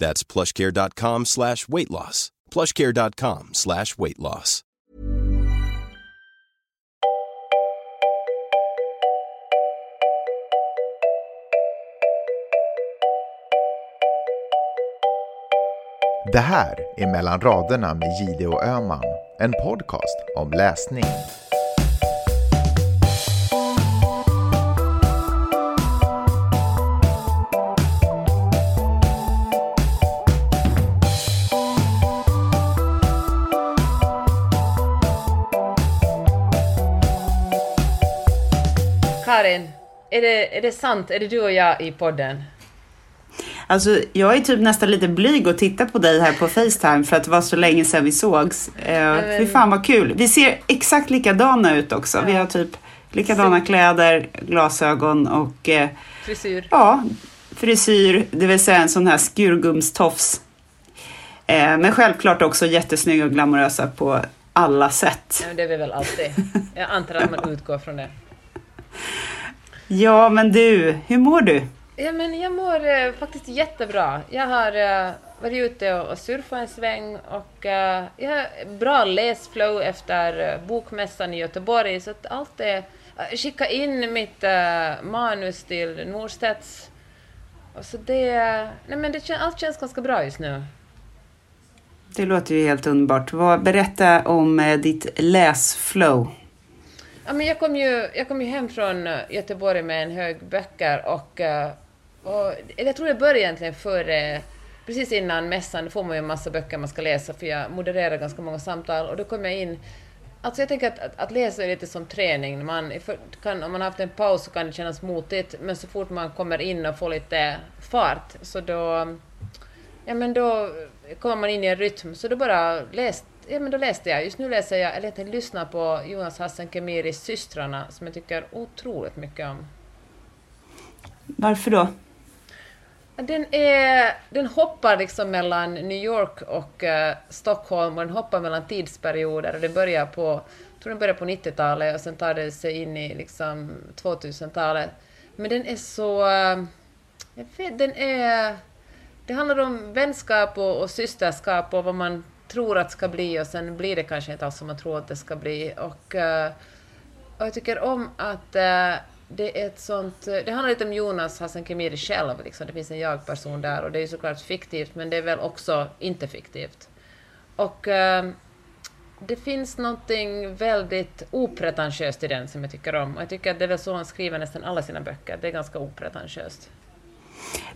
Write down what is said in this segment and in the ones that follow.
That's plushcare.com slash weight loss. plushcare.com slash weight loss. Det här är Mellan raderna med Gide och Öman, en podcast om läsning. Karin, är det, är det sant? Är det du och jag i podden? Alltså, jag är typ nästan lite blyg att titta på dig här på Facetime för att det var så länge sedan vi sågs. Eh, men- Fy fan vad kul. Vi ser exakt likadana ut också. Vi har typ likadana kläder, glasögon och eh, Frisyr? ja, frisyr, det vill säga en sån här skurgumstofs. Eh, men självklart också jättesnygga och glamorösa på alla sätt. Ja, det är vi väl alltid. Jag antar att man utgår från det. Ja, men du, hur mår du? Ja, men jag mår eh, faktiskt jättebra. Jag har eh, varit ute och, och surfat en sväng och eh, jag har bra läsflow efter eh, bokmässan i Göteborg så att allt är... Jag skickade in mitt eh, manus till Norstedts. Och så det... Nej men det, allt känns ganska bra just nu. Det låter ju helt underbart. Vad, berätta om eh, ditt läsflow. Ja, men jag, kom ju, jag kom ju hem från eh, Göteborg med en hög böcker och, eh, och jag tror det började egentligen före, eh, precis innan mässan, då får man ju en massa böcker man ska läsa för jag modererar ganska många samtal och då kom jag in Alltså jag tänker att, att, att läsa är lite som träning. Man kan, om man har haft en paus så kan det kännas motigt, men så fort man kommer in och får lite fart så då, ja, men då kommer man in i en rytm. Så då bara läst, ja, men då läste jag. Just nu läser jag, eller jag lyssnar på Jonas Hassan Kemiris Systrarna som jag tycker otroligt mycket om. Varför då? Den, är, den hoppar liksom mellan New York och eh, Stockholm och den hoppar mellan tidsperioder. Och det börjar på, jag tror den börjar på 90-talet och sen tar det sig in i liksom 2000-talet. Men den är så... eh, Jag vet, den är... Det handlar om vänskap och, och systerskap och vad man tror att ska bli och sen blir det kanske inte alls som man tror att det ska bli. Och, eh, och jag tycker om att eh, det är ett sånt... Eh, det handlar lite om Jonas Hassan Khemiri själv, liksom. det finns en jag-person där och det är ju såklart fiktivt men det är väl också inte fiktivt. Och det finns någonting väldigt opretentiöst i den som jag tycker om. Och jag tycker att det är väl så han skriver nästan alla sina böcker, det är ganska opretentiöst.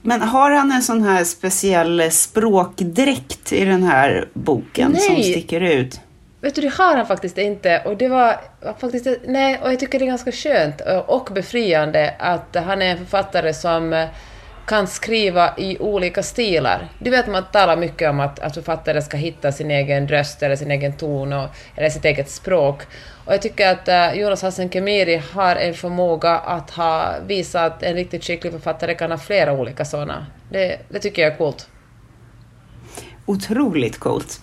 Men har han en sån här speciell språkdräkt i den här boken som Nej. sticker ut? Vet du, det har han faktiskt inte. Och det var var faktiskt... Nej, och jag tycker det är ganska skönt och befriande att han är en författare som eh, kan skriva i olika stilar. Du vet, man talar mycket om att, att författare ska hitta sin egen röst eller sin egen ton och, eller sitt eget språk. Och jag tycker att uh, Jonas Hassan Khemiri har en förmåga att ha visat att en riktigt skicklig författare kan ha flera olika sådana. Det, det tycker jag är coolt. Otroligt coolt.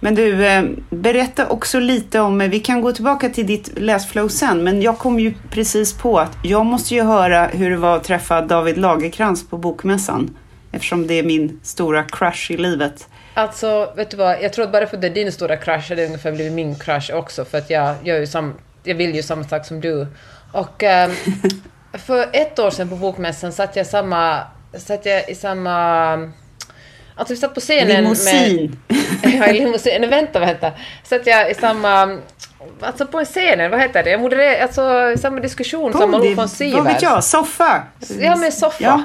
Men du, eh, berätta också lite om, eh, vi kan gå tillbaka till ditt läsflow sen, men jag kom ju precis på att jag måste ju höra hur det var att träffa David Lagerkrans på Bokmässan. Eftersom det är min stora crush i livet. Alltså, vet du vad? Jag tror att bara för att det är din stora crush, är det ungefär blivit min crush också, för att jag, gör ju sam, jag vill ju samma sak som du. Och ehm, för ett år sedan på Bokmässan satt jag, samma, satt jag i samma... Alltså vi satt på scenen Limousin. med... jag i limousin. Nej, vänta, vänta. Satt jag i samma... Alltså på en scen, vad heter det? Jag modererade, alltså samma diskussion som Malou von Sivers. Vad vet jag? Soffa? Ja, med soffa. Ja.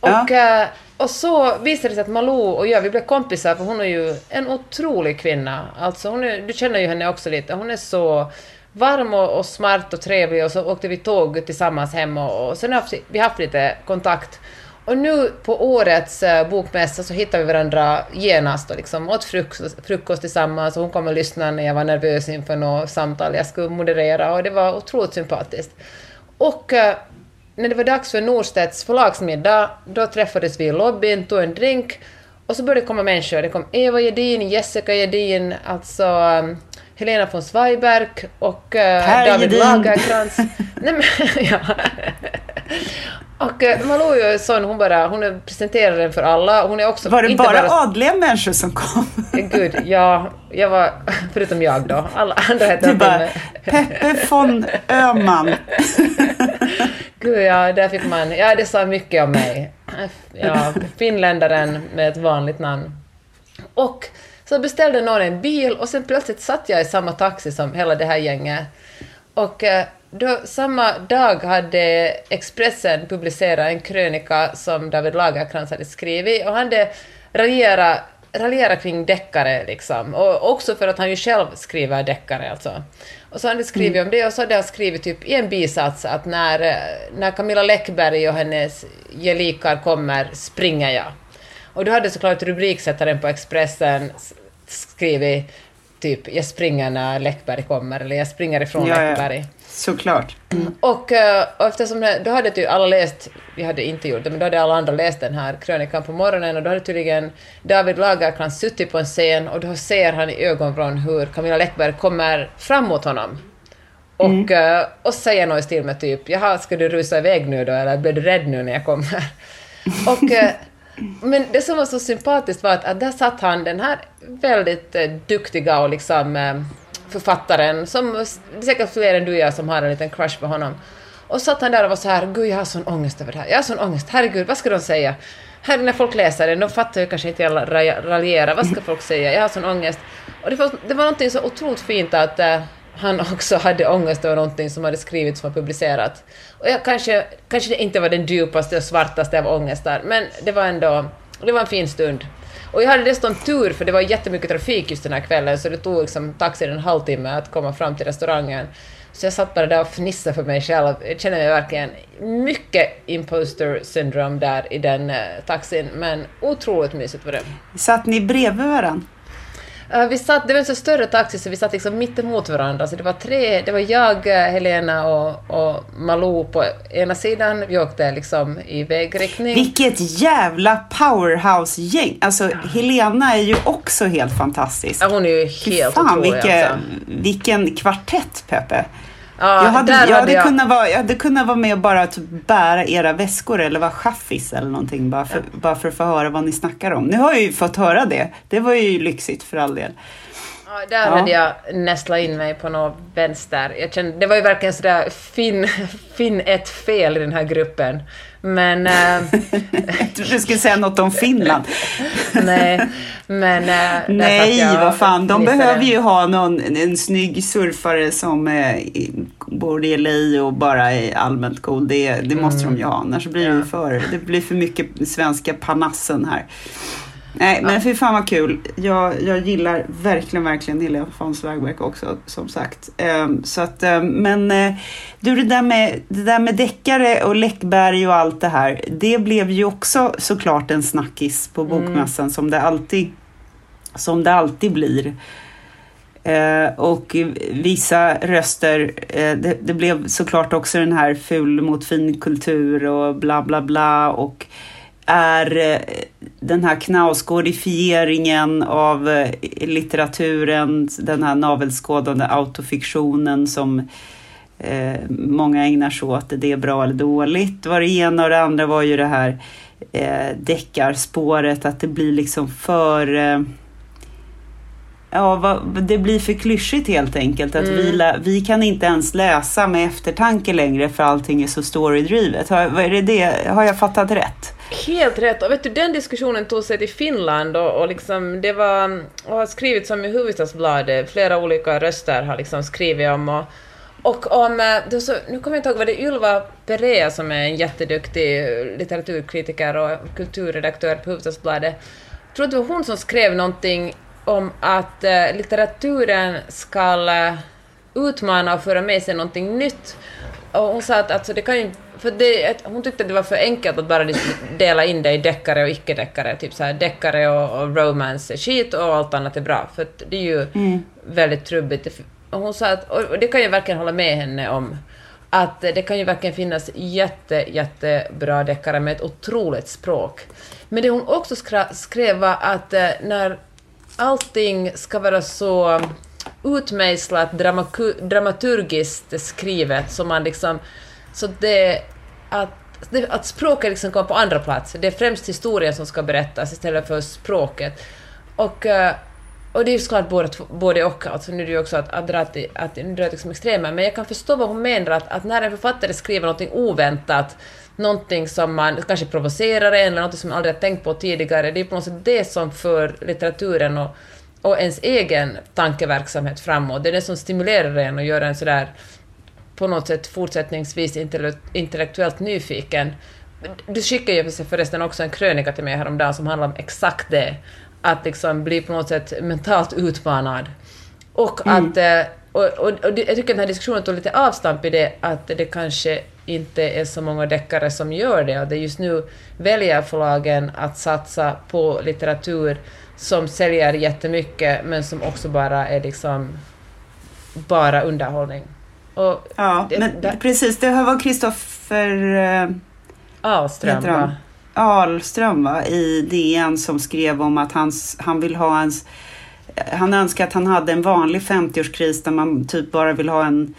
Och, ja. och så visade det sig att Malou och jag, vi blev kompisar för hon är ju en otrolig kvinna. Alltså hon är, du känner ju henne också lite. Hon är så varm och, och smart och trevlig och så åkte vi tåg tillsammans hem och, och sen har vi haft lite kontakt. Och nu på årets uh, bokmässa så hittade vi varandra genast och liksom åt frukost, frukost tillsammans och hon kom och lyssnade när jag var nervös inför något samtal jag skulle moderera och det var otroligt sympatiskt. Och uh, när det var dags för Norstedts förlagsmiddag, då träffades vi i lobbyn, tog en drink och så började det komma människor. Det kom Eva Gedin, Jessica Gedin, alltså um, Helena von Zweiberg och uh, David Lagerkrans. Nej, men, ja. Och uh, Malou är sån, hon bara, hon presenterar den för alla. Hon är också, var det bara, bara adliga människor som kom? Gud, ja. Jag var, förutom jag då. Alla andra hette Du bara, Peppe von Öhman. Gud, ja, där fick man... Ja, det sa mycket om mig. Ja, finländaren med ett vanligt namn. Och så beställde någon en bil och sen plötsligt satt jag i samma taxi som hela det här gänget. Och eh, då, samma dag hade Expressen publicerat en krönika som David Lagerkrans hade skrivit och han hade raljerat raljera kring deckare liksom. Och också för att han ju själv skriver deckare alltså. Och så hade han skrivit mm. om det och så hade han skrivit typ i en bisats att när, eh, när Camilla Läckberg och hennes gelikar kommer springer jag. Och då hade såklart rubriksättaren på Expressen skrivit typ jag springer när Läckberg kommer eller jag springer ifrån ja, Läckberg. Ja. Såklart. Mm. Och, eh, och eftersom då hade ju alla läst, vi hade inte gjort det, men då hade alla andra läst den här krönikan på morgonen och då hade tydligen David Lagercrantz suttit på en scen och då ser han i ögonvrån hur Camilla Läckberg kommer fram mot honom. Och, mm. och säger något i stil med typ ”Jaha, ska du rusa iväg nu då eller blir du rädd nu när jag kommer?” Och eh, men det som var så sympatiskt var att, att där satt han, den här väldigt eh, duktiga och liksom eh, författaren, som det är säkert fler än du och jag som har en liten crush på honom. Och satt han där och var så här, gud jag har sån ångest över det här, jag har sån ångest, herregud, vad ska de säga? Här när folk läser den, de fattar ju kanske inte jag raljera, vad ska folk säga, jag har sån ångest. Och det var, det var någonting så otroligt fint att äh, han också hade ångest över någonting som hade skrivits och publicerat. Och jag kanske, kanske det inte var den djupaste och svartaste av ångestar, men det var ändå, det var en fin stund. Och jag hade dessutom tur, för det var jättemycket trafik just den här kvällen, så det tog liksom taxin en halvtimme att komma fram till restaurangen. Så jag satt bara där och fnissade för mig själv. Jag känner mig verkligen mycket imposter syndrome där i den eh, taxin, men otroligt mysigt var det. Satt ni bredvid varandra? Uh, vi satt, det var en så större taxi så vi satt liksom mitt emot varandra. Så det var tre, det var jag, eh, Helena och, och Malou på ena sidan. Vi åkte liksom i vägriktning. Vilket jävla powerhouse-gäng! Alltså. Helena är ju också helt fantastisk. Ja, hon är ju helt Fan, otrolig vilken, alltså. vilken kvartett, Peppe. Ja, jag, hade, jag, hade jag... Kunnat vara, jag hade kunnat vara med och bara typ bära era väskor eller vara chaffis eller någonting bara för, ja. bara för att få höra vad ni snackar om. Nu har jag ju fått höra det. Det var ju lyxigt för all del. Ja, där ja. hade jag nästlat in mig på något vänster. Jag kände, det var ju verkligen sådär, finn, finn ett fel i den här gruppen. Men... Äh, jag trodde du skulle säga något om Finland. nej, men... Äh, nej, vad fan. De behöver ju ha någon, en snygg surfare som äh, bor i LA och bara är allmänt cool. Det, det måste mm. de ju ha, annars blir det för, det blir för mycket svenska panassen här. Nej, men fy fan vad kul. Jag, jag gillar verkligen, verkligen Helena von Swagberg också, som sagt. Um, så att, um, men uh, du, det där, med, det där med deckare och Läckberg och allt det här, det blev ju också såklart en snackis på mm. bokmässan mm. som, det alltid, som det alltid blir. Uh, och vissa röster, uh, det, det, blev såklart också den här ful mot fin kultur och bla bla bla. och är eh, den här knausgårdifieringen av eh, litteraturen, den här navelskådande autofiktionen som eh, många ägnar sig åt. Det är bra eller dåligt var det ena och det andra var ju det här eh, deckarspåret, att det blir liksom för... Eh, Ja, vad, det blir för klyschigt helt enkelt. Att vi, lä- vi kan inte ens läsa med eftertanke längre för allting är så storydrivet. Har, är det det? har jag fattat rätt? Helt rätt. Och vet du, den diskussionen tog sig till Finland och, och liksom det var, och har skrivits om i Hufvudstadsbladet. Flera olika röster har liksom skrivit om och, och om, eh, så, nu kommer jag inte ihåg, var det Ylva Perea som är en jätteduktig litteraturkritiker och kulturredaktör på Hufvudstadsbladet. Jag tror att det var hon som skrev någonting om att eh, litteraturen ska eh, utmana och föra med sig någonting nytt. Och hon sa att alltså, det kan ju för det, hon tyckte att det var för enkelt att bara liksom dela in det i deckare och icke-deckare. Typ så här deckare och, och romance är skit och allt annat är bra. För det är ju väldigt trubbigt. Och hon sa att, och det kan jag verkligen hålla med henne om, att det kan ju verkligen finnas jätte, jättebra deckare med ett otroligt språk. Men det hon också skrev var att eh, när allting ska vara så utmejslat, dramaturgiskt skrivet, så man liksom... Så det... Att, det, att språket liksom kommer på andra plats. Det är främst historien som ska berättas istället för språket. Och, eh, och det är ju såklart både, både och. Alltså nu är det ju också att, att dra till, att, nu drar jag liksom extremer, men jag kan förstå vad hon menar, att, att när en författare skriver något oväntat, någonting som man kanske provocerar en, eller något som man aldrig har tänkt på tidigare, det är på något sätt det som för litteraturen och, och ens egen tankeverksamhet framåt. Det är det som stimulerar en och gör en sådär på något sätt fortsättningsvis intelle- intellektuellt nyfiken. Du skickade ju förresten också en krönika till mig häromdagen som handlar om exakt det. Att liksom bli på något sätt mentalt utmanad. Och att... eh, Och, och, och jag tycker den här diskussionen tog lite avstamp i det att det kanske inte är så många deckare som gör det. Och det just nu väljer förlagen att satsa på litteratur som säljer jättemycket men som också bara är liksom bara underhållning. Och Ja, det- men där- precis. Det här var Kristoffer eh, Ahlström, heter han? va? Ahlström va? i DN som skrev om att hans, han vill ha en... Han önskar att han hade en vanlig 50-årskris där man typ bara vill ha en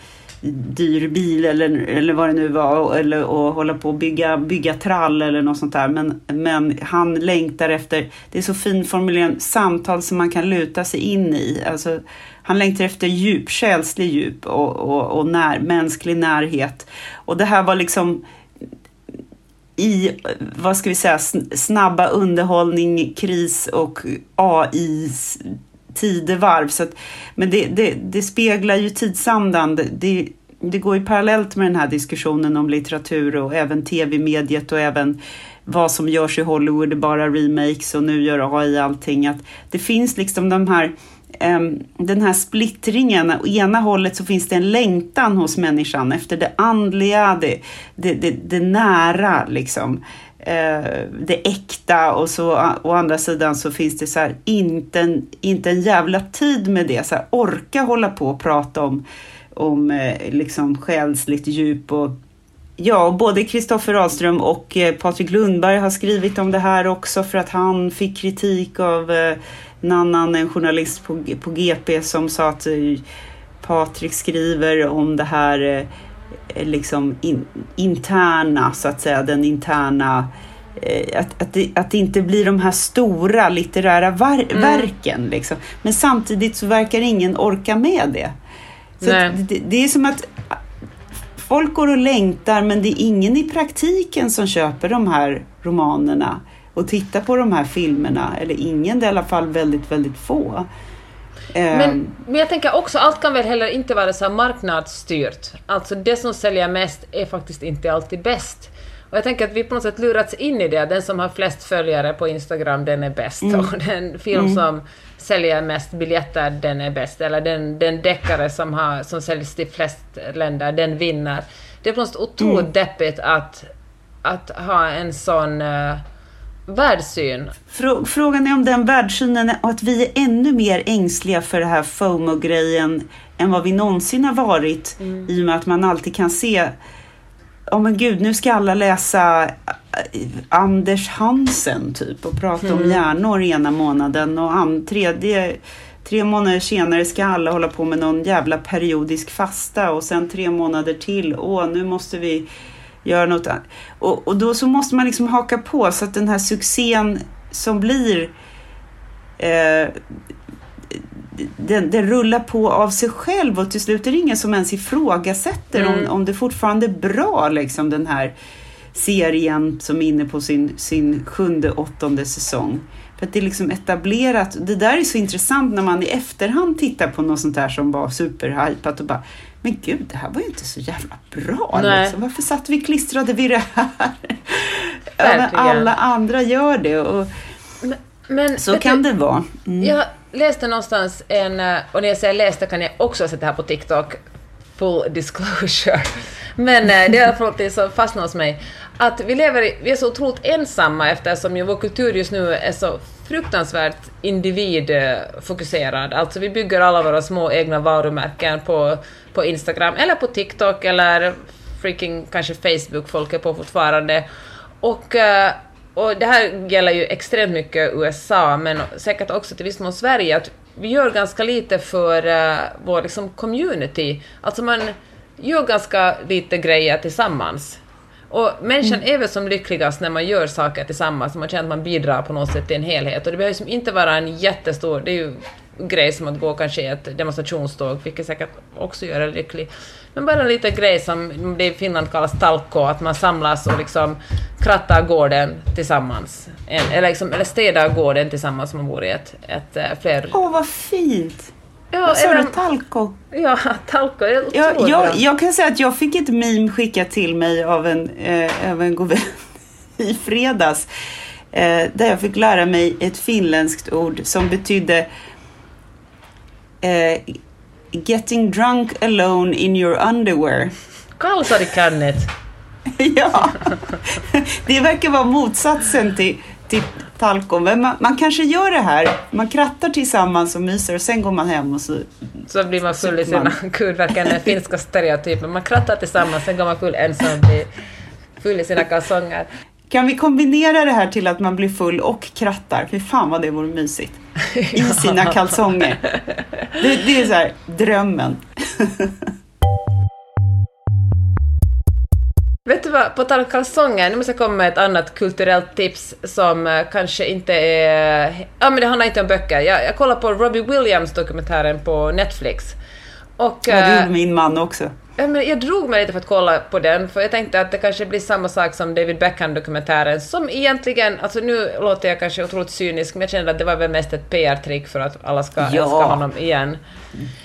dyr bil eller, eller vad det nu var eller och hålla på och bygga, bygga trall eller något sånt där. Men, men han längtar efter, det är så fin formulering, samtal som man kan luta sig in i. Alltså, han längtar efter djup, själslig djup och, och, och när, mänsklig närhet. Och det här var liksom i, vad ska vi säga, snabba underhållning, kris och AI tidevarv. Så att, men det, det, det speglar ju tidsandan. Det, det, det går ju parallellt med den här diskussionen om litteratur och även tv-mediet och även vad som görs i Hollywood, det är bara remakes och nu gör AI allting. Att det finns liksom de här ehm, den här splittringen. Å ena hållet så finns det en längtan hos människan efter det andliga, det, det, det, det nära, liksom. Eh, det äkta och så å andra sidan så finns det så här, inte en, inte en jävla tid med det. Så här, orka hålla på och prata om, om eh, liksom själsligt djup och Ja, både Kristoffer Ahlström och eh, Patrik Lundberg har skrivit om det här också för att han fick kritik av eh, en annan en journalist på, på GP som sa att eh, Patrik skriver om det här eh, liksom in, interna, så att säga, den interna eh, att, att, det, att det inte blir de här stora litterära var, verken. Liksom. Men samtidigt så verkar ingen orka med det. Så det, det är som att folk går och längtar men det är ingen i praktiken som köper de här romanerna och tittar på de här filmerna. Eller ingen, det är i alla fall väldigt, väldigt få. Ehm, Men, men jag tänker också, allt kan väl heller inte vara så marknadsstyrt. Alltså det som säljer mest är faktiskt inte alltid bäst. Och jag tänker att vi på något sätt lurats in i det. Den som har flest följare på Instagram, den är bäst. Och den film som säljer mest biljetter, den är bäst. Eller den, den deckare som, har, som säljs till flest länder, den vinner. Det är på något sätt otroligt deppigt att, att ha en sån uh, världssyn. Frå- Frågan är om den världssynen är- och att vi är ännu mer ängsliga för det här FOMO-grejen än vad vi någonsin har varit i och med att man alltid kan se Ja men gud, nu ska alla läsa eh, Anders Hansen typ och prata om hjärnor ena månaden och an, tredje, tre månader senare ska alla hålla på med någon jävla periodisk fasta och sen tre månader till, åh nu måste vi göra något annat. Och, och då så måste man liksom haka på så att den här succén som blir eh, den, den rullar på av sig själv och till slut är det ingen som ens ifrågasätter mm. om, om det fortfarande är bra, liksom den här serien som är inne på sin, sin sjunde, åttonde säsong. För att det är liksom etablerat. Det där är så intressant när man i efterhand tittar på något sånt där som var superhypat och bara men gud, det här var ju inte så jävla bra. Liksom. Varför satt vi klistrade vid det här? Ja, alla andra gör det. Och men, men, så kan du, det vara. Mm. Jag läste någonstans en, och när jag säger läste kan jag också ha sett det här på TikTok, full disclosure. Men eh, det är i något som fastnar hos mig. Att vi lever vi är så otroligt ensamma eftersom ju vår kultur just nu är så fruktansvärt individfokuserad. Alltså vi bygger alla våra små egna varumärken på, på Instagram eller på TikTok eller freaking kanske Facebook folk är på fortfarande. Och, eh, och det här gäller ju extremt mycket USA men säkert också till viss mån Sverige att vi gör ganska lite för uh, vår liksom, community. Alltså man gör ganska lite grejer tillsammans. Och människan mm. är väl som lyckligast när man gör saker tillsammans, man känner att man bidrar på något sätt till en helhet. Och det behöver inte vara en jättestor, det är ju grej som att gå kanske i ett demonstrationståg, vilket säkert också gör en lycklig. Men bara en liten grej som det i Finland kallas talko, att man samlas och liksom krattar gården tillsammans. eller, liksom, eller städar gården tillsammans, man bor i ett, ett, ett eh, fler... Åh, oh, vad fint! Ja, sa du? Talco? Ja, talco är ja, jag, jag kan säga att jag fick ett meme skickat till mig av en, eh, av en god vän i fredags. Eh, där jag fick lära mig ett finländskt ord som betydde eh, Getting drunk alone in your underwear. Kalsarikannet. ja, det verkar vara motsatsen till, till talkom. Men man, man, kanske gör det här, man krattar tillsammans och myser och sen går man hem och så... Så blir man full i sina, gud verkar den finska stereotypen. Man krattar tillsammans, sen går man full ensam och blir full i sina kalsonger. Kan vi kombinera det här till att man blir full och krattar? Fy fan vad det vore mysigt. I sina kalsonger. Det, det är så här, drömmen. Vet du vad, på tal om kalsonger, nu måste jag komma med ett annat kulturellt tips som uh, kanske inte är... Ja, men det handlar inte om böcker. Jag, jag kollar på Robbie Williams-dokumentären på Netflix. Och, ja, det gjorde uh, min man också. Ja, men jag drog mig lite för att kolla på den, för jag tänkte att det kanske blir samma sak som David Beckham-dokumentären, som egentligen, alltså nu låter jag kanske otroligt cynisk, men jag kände att det var väl mest ett PR-trick för att alla ska ja. älska honom igen.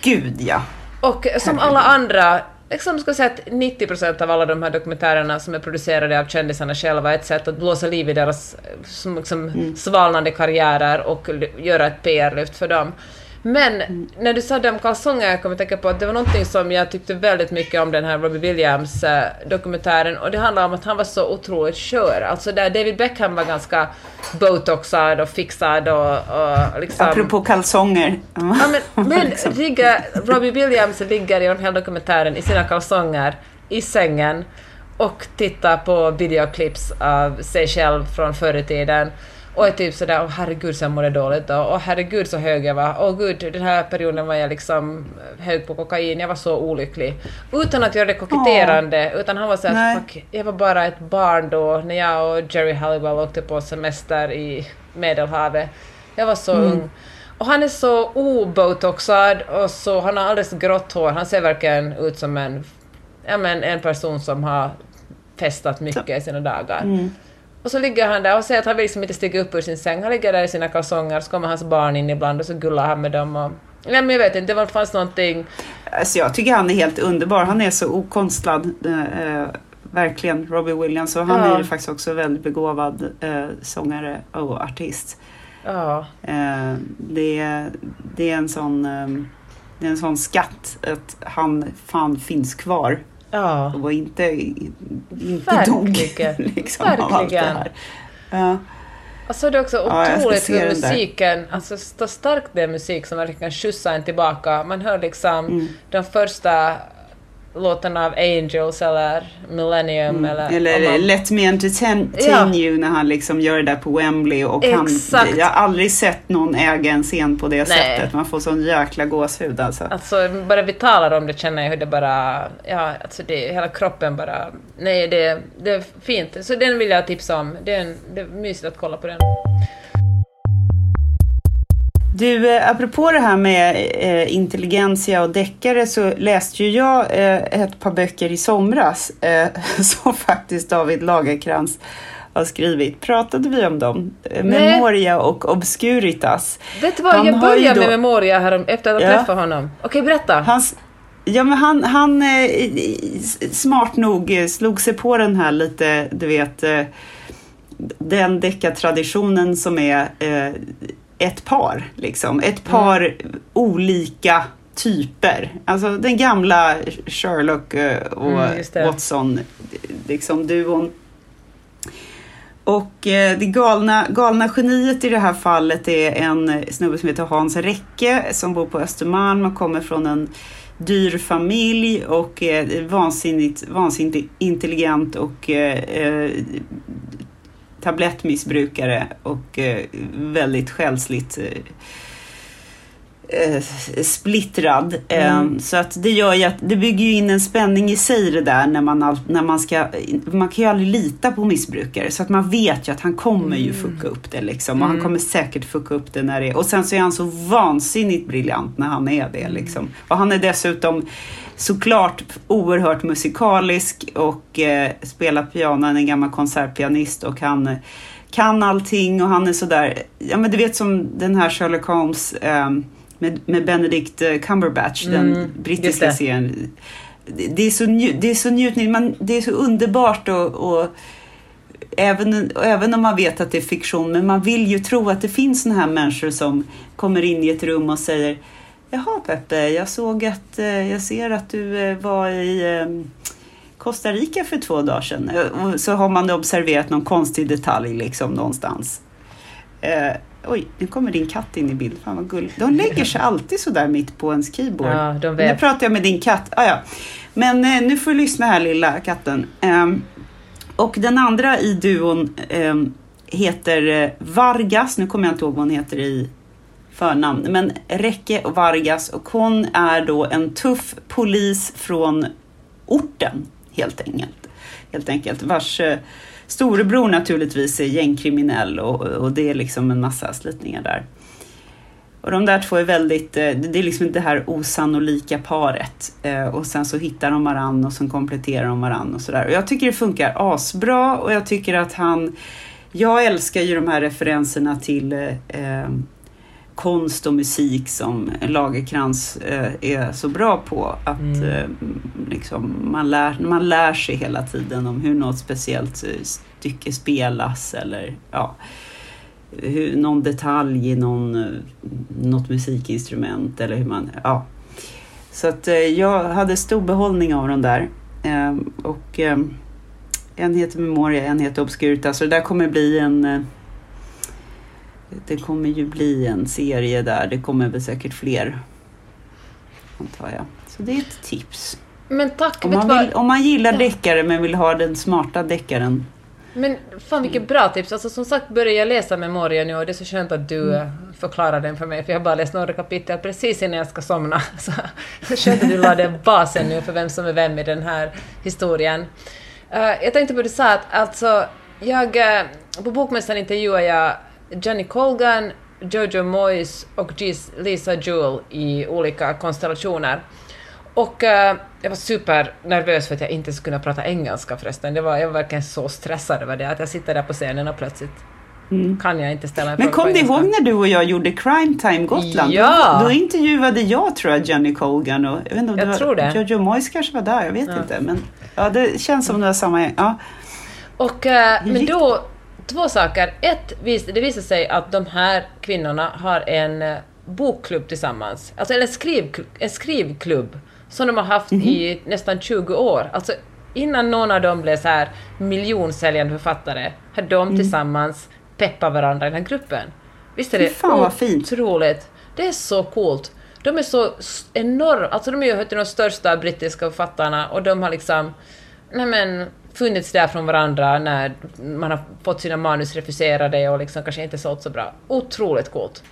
Gud ja. Och som alla andra liksom ska säga att 90 procent av alla de här dokumentärerna som är producerade av kändisarna själva är ett sätt att blåsa liv i deras liksom, mm. svalnande karriärer och göra ett PR-lyft för dem. Men mm. när du sa det om kalsonger, jag kommer att tänka på att det var någonting som jag tyckte väldigt mycket om den här Robbie Williams-dokumentären eh, och det handlar om att han var så otroligt skör. Alltså där David Beckham var ganska botoxad och fixad och, och liksom... Apropå kalsonger. Ja, men, men ligger, Robbie Williams ligger i den här dokumentären i sina kalsonger i sängen och tittar på videoklips av sig själv från förr i tiden och är typ sådär, åh herregud så jag mådde dåligt och åh herregud så hög jag var, åh gud den här perioden var jag liksom hög på kokain, jag var så olycklig. Utan att göra det koketterande, oh. utan han var såhär, fuck, jag var bara ett barn då när jag och Jerry Halliwell åkte på semester i Medelhavet. Jag var så mm. ung. Och han är så obotoxad och så, han har alldeles grått hår, han ser verkligen ut som en, ja men en person som har festat mycket i sina dagar. Mm. Och så ligger han där och säger att han vill liksom inte stiga upp ur sin säng. Han ligger där i sina kalsonger, så kommer hans barn in ibland och så gullar han med dem. Och... Ja, men jag vet inte, det fanns någonting... Alltså jag tycker han är helt underbar. Han är så okonstlad. Eh, verkligen, Robbie Williams. Och han ja. är ju faktiskt också väldigt begåvad eh, sångare och artist. Ja. Eh, det, det, är en sån, eh, det är en sån skatt att han fan finns kvar. Ja. Och inte, inte dog liksom, Verkligen. av allt det här. Ja. Och så är det också otroligt ja, hur musiken, alltså så starkt det är musik som verkligen kan skjutsa en tillbaka. Man hör liksom mm. de första låten av Angels eller Millennium. Mm. Eller, eller man... Let Me Entertain ja. You när han liksom gör det där på Wembley. Och han, jag har aldrig sett någon äga en scen på det Nej. sättet. Man får sån jäkla gåshud alltså. Alltså bara vi talar om det känner jag hur det bara, ja alltså det, hela kroppen bara, nej det, det är fint. Så den vill jag tipsa om. Det är, en, det är mysigt att kolla på den. Du, eh, apropå det här med eh, intelligensia och deckare så läste ju jag eh, ett par böcker i somras eh, som faktiskt David Lagerkrans har skrivit. Pratade vi om dem? Eh, Memoria och Obscuritas. Vet du vad, Han jag började då- med Memoria här efter att ha Ja. träffat honom. Okej, berätta. Hans, ja, men han, han eh, smart nog slog sig på den här lite, du vet, den deckartraditionen som är ett par, liksom. Ett par olika typer. Alltså den gamla Sherlock eh, och Mm. Watson, liksom duon. Och eh, det galna, galna geniet i det här fallet är en snubbe som heter Hans Räcke som bor på Östermalm och kommer från en dyr familj och är vansinnigt, vansinnigt intelligent och eh, tablettmissbrukare och eh, väldigt själsligt eh, eh, splittrad. Eh, Så att det gör ju att det bygger ju in en spänning i sig det där när man, all, när man ska, man kan ju aldrig lita på missbrukare så att man vet ju att han kommer ju fucka upp det liksom och han kommer säkert fucka upp det när det är och sen så är han så vansinnigt briljant när han är det liksom. Och han är dessutom såklart oerhört musikalisk och eh, spelar piano, han är en gammal konsertpianist och han kan allting och han är sådär, ja men du vet som den här Sherlock Holmes eh, med, med Benedict eh, Cumberbatch, den Mm, just brittiska serien. Det, är så det är så njutning, man, det är så underbart och, och Även, även om man vet att det är fiktion, men man vill ju tro att det finns såna här människor som kommer in i ett rum och säger Jaha Peppe, jag såg att, eh, jag ser att du eh, var i eh, Costa Rica för två dagar sedan. Eh, Och så har man observerat någon konstig detalj liksom någonstans. Eh, oj, nu kommer din katt in i bild. Fan vad gulligt. De lägger sig alltid så där mitt på ens keyboard. Ja, de Nu vet. pratar jag med din katt. Ah, ja. Men eh, nu får du lyssna här lilla katten. Ehm, och den andra i duon ehm, heter eh, Vargas. Nu kommer jag inte ihåg vad hon heter i förnamn. Men Räcke och Vargas. Och hon är då en tuff polis från orten helt enkelt. Helt enkelt. Vars eh, storebror naturligtvis är gängkriminell och, och det är liksom en massa slitningar där. Och de där två är väldigt, eh, det är liksom det här osannolika paret. Eh, och sen så hittar de varann och sen kompletterar de varann och sådär. Och jag tycker det funkar asbra och jag tycker att han, jag älskar ju de här referenserna till eh, eh konst och musik som Lagerkrans eh, är så bra på. Att Mm. eh, liksom, man, lär, man lär sig hela tiden om hur något speciellt eh, stycke spelas eller ja, hur, någon detalj i någon, något musikinstrument eller hur man, ja. Så att eh, jag hade stor behållning av dem där. Och en heter Memoria, en heter Obscurita. Så det där kommer bli en det kommer ju bli en serie där. Det kommer väl säkert fler. Antar jag. Så det är ett tips. Men tack, Om man, vill, om man gillar deckare men vill ha den smarta deckaren. Men fan vilket bra tips. Alltså som sagt börjar jag läsa Memoria nu och det är så skönt att du Mm. eh, förklarar den för mig för jag har bara läst några kapitel precis innan jag ska somna. Så skönt att du lade basen nu för vem som är vem i den här historien. Eh, jag tänkte på det du sa att alltså jag, eh, på Bokmässan intervjuade jag Jenny Colgan, Jojo Moyes och Lisa Jewell i olika konstellationer. Och eh, jag var supernervös för att jag inte skulle kunna prata engelska förresten. Det var, jag var verkligen så stressad över det, att jag sitter där på scenen och plötsligt kan jag inte ställa en Mm. Men kom du ihåg när du och jag gjorde Crime Time Gotland? Ja! Då, då intervjuade jag tror jag Jenny Colgan och jag vet inte om Jag det var, tror det. Jojo Moyes kanske var där, jag vet inte. Men ja, det känns som det var samma. Ja. Och, eh, men då, två saker. Ett, det visar sig att de här kvinnorna har en eh, bokklubb tillsammans. Alltså en, skriv, en skrivklubb som de har haft Mhm. i nästan 20 år. Alltså innan någon av dem blev så här miljonsäljande författare, hade de tillsammans peppat varandra i den här gruppen. Visst är Mm. Det fan vad fint. otroligt? Det är så coolt. De är så enorma, alltså de är ju de största brittiska författarna och de har liksom, nej men, funnits där från varandra när man har fått sina manus refuserade och liksom kanske inte sålt så bra. Otroligt coolt.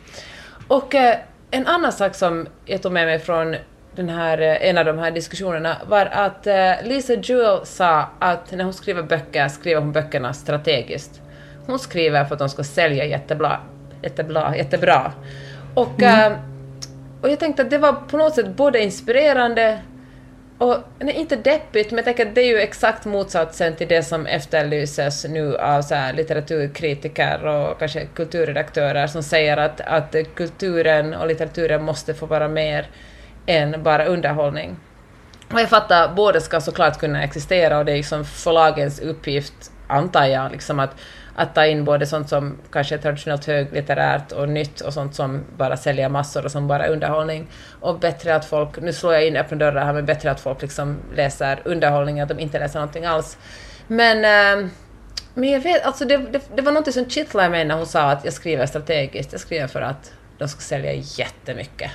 Och eh, en annan sak som jag tog med mig från den här, eh, en av de här diskussionerna var att eh, Lisa Jewell sa att när hon skriver böcker skriver hon böckerna strategiskt. Hon skriver för att de ska sälja jättebra, jättebra, jättebra. Och, mm. äh, och jag tänkte att det var på något sätt både inspirerande och nej, inte deppigt, men jag tänker att det är ju exakt motsatsen till det som efterlyses nu av så här, litteraturkritiker och kanske kulturredaktörer som säger att, att kulturen och litteraturen måste få vara mer än bara underhållning. Och jag fattar, båda ska såklart kunna existera och det är liksom förlagens uppgift, antar jag, liksom att, att ta in både sånt som kanske är traditionellt höglitterärt och nytt och sånt som bara säljer massor och som bara är underhållning. Och bättre att folk, nu slår jag in öppna dörrar här, men bättre att folk liksom läser underhållning, att de inte läser någonting alls. Men, äh, men jag vet, alltså det, det, det var något som kittlade mig när hon sa att jag skriver strategiskt, jag skriver för att de ska sälja jättemycket.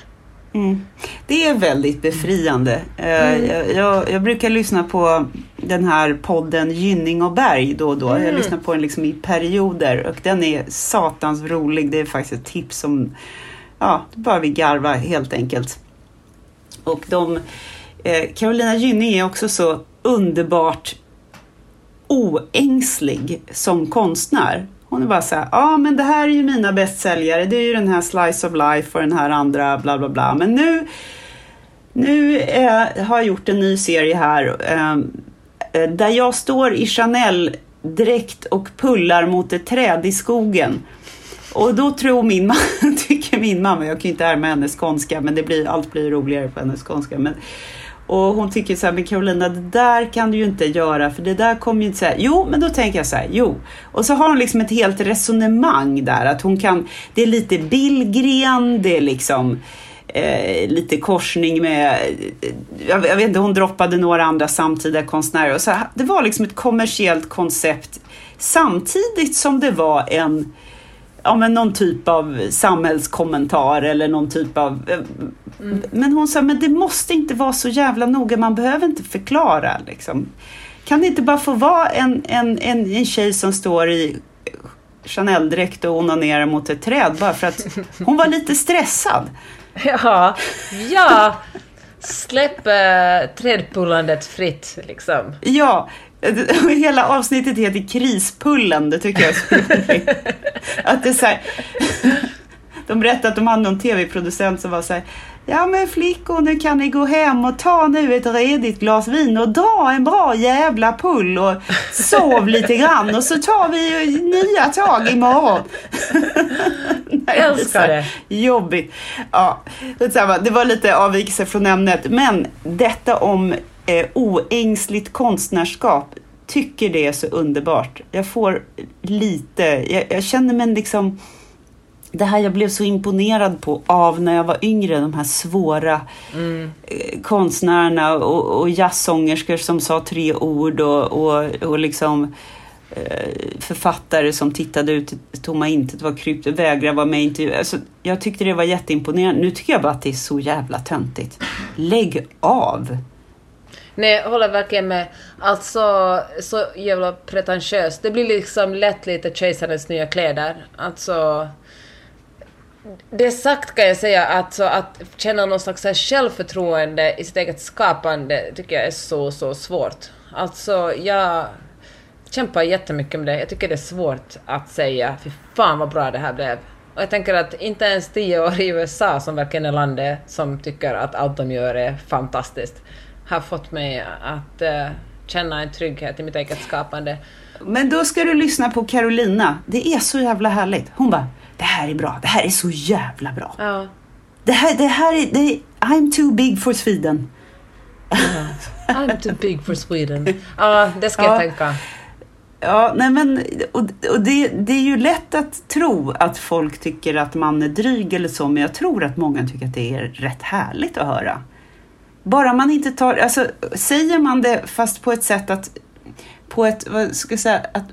Mm. Det är väldigt befriande. Eh, mm. Jag, jag, jag, brukar lyssna på den här podden Gynning och Berg då och då. Mm. Jag lyssnar på den liksom i perioder och den är satans rolig. Det är faktiskt ett tips som, ja, bara vi garva helt enkelt. Och de, eh, Carolina Gynning är också så underbart oängslig som konstnär. Hon är bara så här, ja ah, men det här är ju mina bästsäljare, det är ju den här Slice of Life och den här andra bla bla bla. Men nu, nu eh, har jag gjort en ny serie här ehm, eh, där jag står i Chanel dräkt och pullar mot ett träd i skogen. Och då tror min mamma, tycker min mamma, jag kan ju inte härma hennes skånska, men det blir, allt blir roligare på hennes skånska. Men och hon tycker så här, men Carolina, det där kan du ju inte göra, för det där kommer ju inte säga. Jo, men då tänker jag så här, jo. Och så har hon liksom ett helt resonemang där, att hon kan, det är lite Billgren, det är liksom eh, lite korsning med, eh, jag, jag, vet inte, hon droppade några andra samtida konstnärer. Och så här, det var liksom ett kommersiellt koncept samtidigt som det var en ja, men någon typ av samhällskommentar eller någon typ av... Eh, mm. Men hon sa, men det måste inte vara så jävla noga, man behöver inte förklara. Liksom. Kan det inte bara få vara en, en, en, en tjej som står i Chanel-dräkt och onanerar mot ett träd bara för att hon var lite stressad? Ja, ja. Släpp äh, trädpullandet fritt liksom. Ja, Hela avsnittet heter Krispullen, det tycker jag är så roligt. Att det är så här, de berättade att de hade någon tv-producent som var så här, Ja men flickor, nu kan ni gå hem och ta nu ett redigt glas vin och dra en bra jävla pull och sov lite grann och så tar vi nya tag imorgon. Jag älskar det. Jobbigt. Ja, det var lite avvikelse från ämnet, men detta om eh, oängsligt konstnärskap tycker det är så underbart. Jag får lite, jag, jag känner mig liksom det här jag blev så imponerad på av när jag var yngre, de här svåra mm. eh, konstnärerna och, och jazzsångerskor som sa tre ord och, och, och liksom eh, författare som tittade ut i tomma intet, var krypt, vägrade vara med i intervju. Alltså, jag tyckte det var jätteimponerande. Nu tycker jag bara att det är så jävla töntigt. Lägg av! Nej, jag håller verkligen med. Alltså, så jävla pretentiöst. Det blir liksom lätt lite kejsarens nya kläder. Alltså... Det sagt kan jag säga, alltså, att känna någon slags självförtroende i sitt eget skapande tycker jag är så, så svårt. Alltså, jag kämpar jättemycket med det. Jag tycker det är svårt att säga fy fan vad bra det här blev. Och jag tänker att inte ens tio år i USA, som verkligen är landet som tycker att allt de gör är fantastiskt, har fått mig att uh, känna en trygghet i mitt eget skapande. Men då ska du lyssna på Carolina. Det är så jävla härligt. Hon bara, det här är bra. Det här är så jävla bra. Ja. Det här, det här är, det är I'm too big for Sweden. Ja. I'm too big for Sweden. Ja, det ska ja. jag tänka. Ja, nej men, och, och det, det är ju lätt att tro att folk tycker att man är dryg eller så, men jag tror att många tycker att det är rätt härligt att höra. Bara man inte tar, alltså säger man det fast på ett sätt att, på ett, vad ska jag säga, att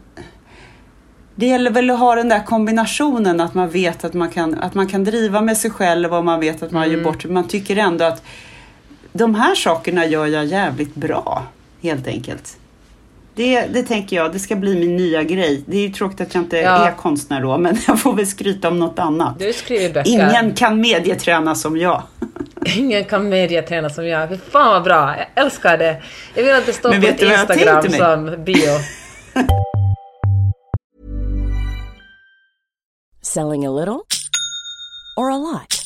det gäller väl att ha den där kombinationen att man vet att man kan, att man kan driva med sig själv och man vet att man mm. gör bort Man tycker ändå att de här sakerna gör jag jävligt bra, helt enkelt. Det, det tänker jag, det ska bli min nya grej. Det är ju tråkigt att jag inte ja. är konstnär då, men jag får väl skryta om något annat. Du skriver böcker. Ingen kan medieträna som jag. Ingen kan medieträna som jag. Fy fan vad bra, jag älskar det. Jag vill att det står på Instagram som bio. Selling a little or a lot?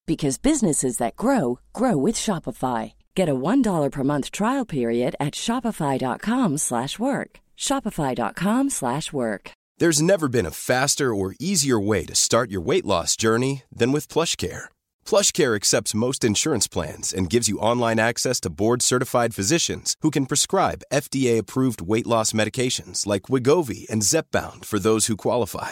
because businesses that grow grow with Shopify. Get a $1 per month trial period at Shopify.com slash work. Shopify.com slash work. There's never been a faster or easier way to start your weight loss journey than with PlushCare. PlushCare accepts most insurance plans and gives you online access to board-certified physicians who can prescribe FDA-approved weight loss medications like Wigovi and Zepbound for those who qualify.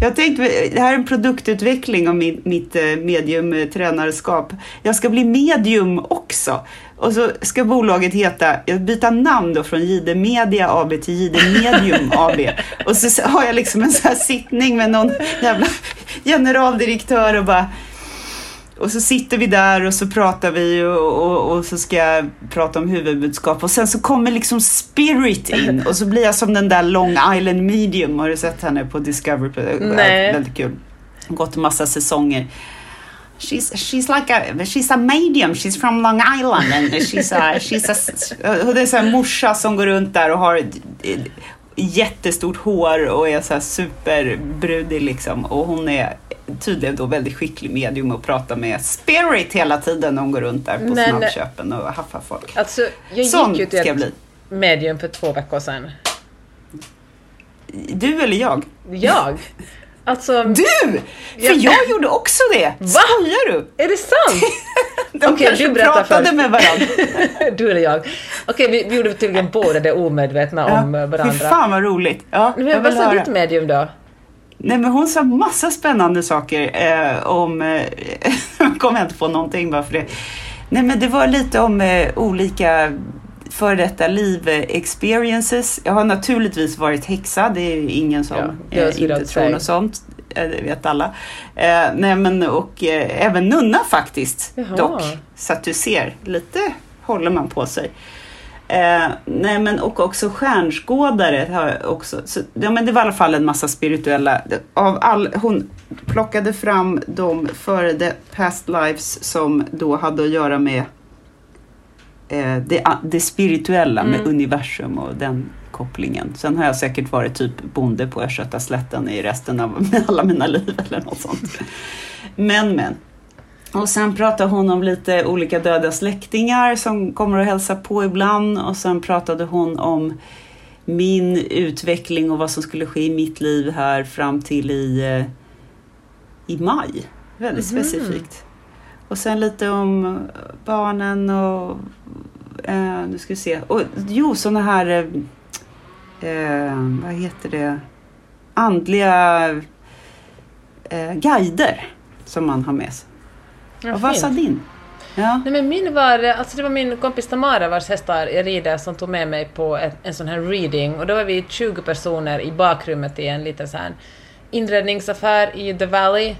Jag tänkte, det här är en produktutveckling av min, mitt eh, mediumtränarskap. Jag ska bli medium också. Och så ska bolaget heta, jag byta namn då från Jihde Media AB till Jihde Medium AB. Och så har jag liksom en sån här sittning med någon jävla generaldirektör och bara och så sitter vi där och så pratar vi och, och, och, så ska jag prata om huvudbudskap och sen så kommer liksom Spirit in och så blir jag som den där Long Island Medium. Har du sett henne på Discovery? Nej. Väldigt kul. Gått massa säsonger. She's, she's like a, she's a medium, she's from Long Island and she's a, she's a, och det är så här morsa som går runt där och har jättestort hår och är så här superbrudig liksom och hon är tydligen då väldigt skicklig medium och pratar med spirit hela tiden när hon går runt där på Men- snabbköpen och haffar folk. Alltså, jag Sån gick ju ska jag till bli. ett medium för två veckor sedan. Du eller jag? Jag? Alltså... Du! För Ja. jag gjorde också det! Va? Skojar du? Är det sant? De Okej, kanske du pratade först. med varandra. du eller jag. Okej, vi, vi gjorde tydligen båda det omedvetna om Ja, varandra. Fy fan vad roligt. Ja, jag Men vad sa ditt medium då? Nej men hon sa massa spännande saker eh, om, eh, jag kommer inte på någonting bara för det. Nej men det var lite om eh, olika före detta liv eh, experiences. Jag har naturligtvis varit häxa, det är ju ingen som Ja, eh, inte tror något sånt. Eh, Det vet alla. Eh, nej men och även nunna faktiskt Jaha. dock. Så att du ser, lite håller man på sig. Eh, nej men och också stjärnskådare har också. Så, ja, men det var i alla fall en massa spirituella. Av all, hon plockade fram de före det past lives som då hade att göra med eh, det, det spirituella med universum och den kopplingen. Sen har jag säkert varit typ bonde på Östgötaslätten i resten av alla mina liv eller något sånt. Men men. Och sen pratar hon om lite olika döda släktingar som kommer och hälsa på ibland. Och sen pratade hon om min utveckling och vad som skulle ske i mitt liv här fram till i, eh, i maj. Väldigt specifikt. Och sen lite om barnen och... Eh, nu ska vi se. Och, jo, sådana här... Eh, eh, vad heter det? Andliga eh, guider som man har med sig. Ja, och vad sa din? Ja. Nej men min var, alltså det var min kompis Tamara vars hästar jag rider som tog med mig på ett, en sån här reading och då var vi 20 personer i bakrummet i en liten sån inredningsaffär i The Valley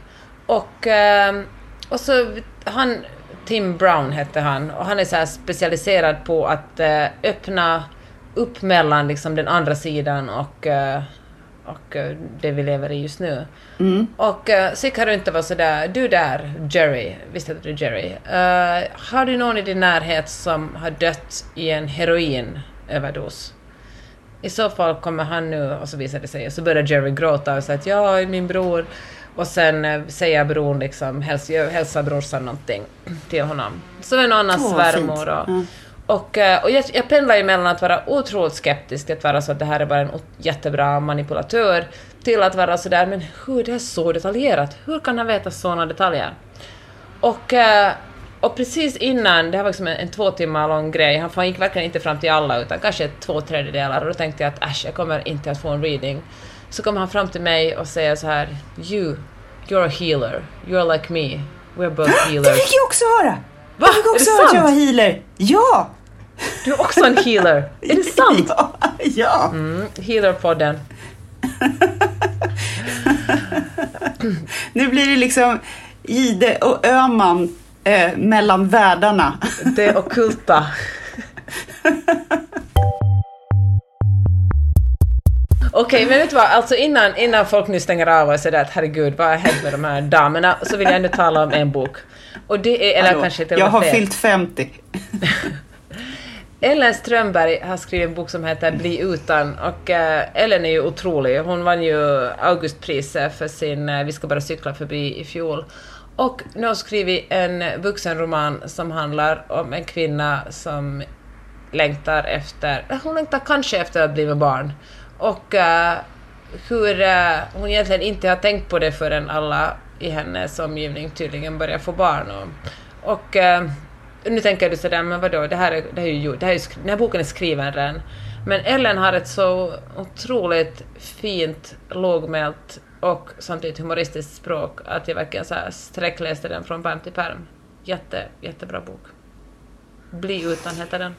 och, ehm, och så han, Tim Brown hette han och han är så specialiserad på att eh, öppna upp mellan liksom den andra sidan och eh, och eh, det vi lever i just nu. Och uh, så gick han runt och var sådär, du där, Jerry, visst heter du Jerry, Eh, har du någon i din närhet som har dött i en heroinöverdos? I så fall kommer han nu, och så visade det sig, och så började Jerry gråta och säga att ja, min bror. Och sen eh, säger bron liksom, häls, hälsar brorsan någonting till honom. Så är någon annan Åh, vad svärmor och, Ja. Och, eh, och jag, jag pendlar ju mellan att vara otroligt skeptisk att vara så att det här är bara en jättebra manipulatör, till att vara så där men hur det är så detaljerat, hur kan han veta sådana detaljer? Och, eh, och precis innan, det här var liksom en, en två timmar lång grej, han han gick verkligen inte fram till alla utan kanske två tredjedelar och då tänkte jag att äsch, jag kommer inte att få en reading. Så kommer han fram till mig och säger så här, you, you're a healer, you're like me, we're both Det healers. fick jag också höra! Va? Jag fick också höra att jag var healer. Ja! Du är också en healer, är det sant? Ja! ja. Mm, Healerpodden. Nu blir det liksom Gide och Öman eh, mellan världarna. Det ockulta. Okej, men vet du vad? Alltså innan, innan folk nu stänger av och säger att herregud, vad har hänt med de här damerna? Så vill jag ändå tala om en bok. Och det är, eller Hallå, kanske till jag har fler. fyllt 50. Ellen Strömberg har skrivit en bok som heter Bli utan och eh, Ellen är ju otrolig. Hon vann ju Augustpriset för sin eh, Vi ska bara cykla förbi i fjol. Och nu har hon skrivit en vuxenroman som handlar om en kvinna som längtar efter, eh, hon längtar kanske efter att bli med barn. Och eh, hur eh, hon egentligen inte har tänkt på det förrän alla i hennes omgivning tydligen börjar få barn. Och, och eh, nu tänker du sådär, men vadå, det här är, det här är ju det här är, den här boken är skriven redan. Men Ellen har ett så otroligt fint, lågmält och samtidigt humoristiskt språk att jag verkligen så här sträckläste den från pärm till pärm. Jätte, jättebra bok. Bli utan heter den.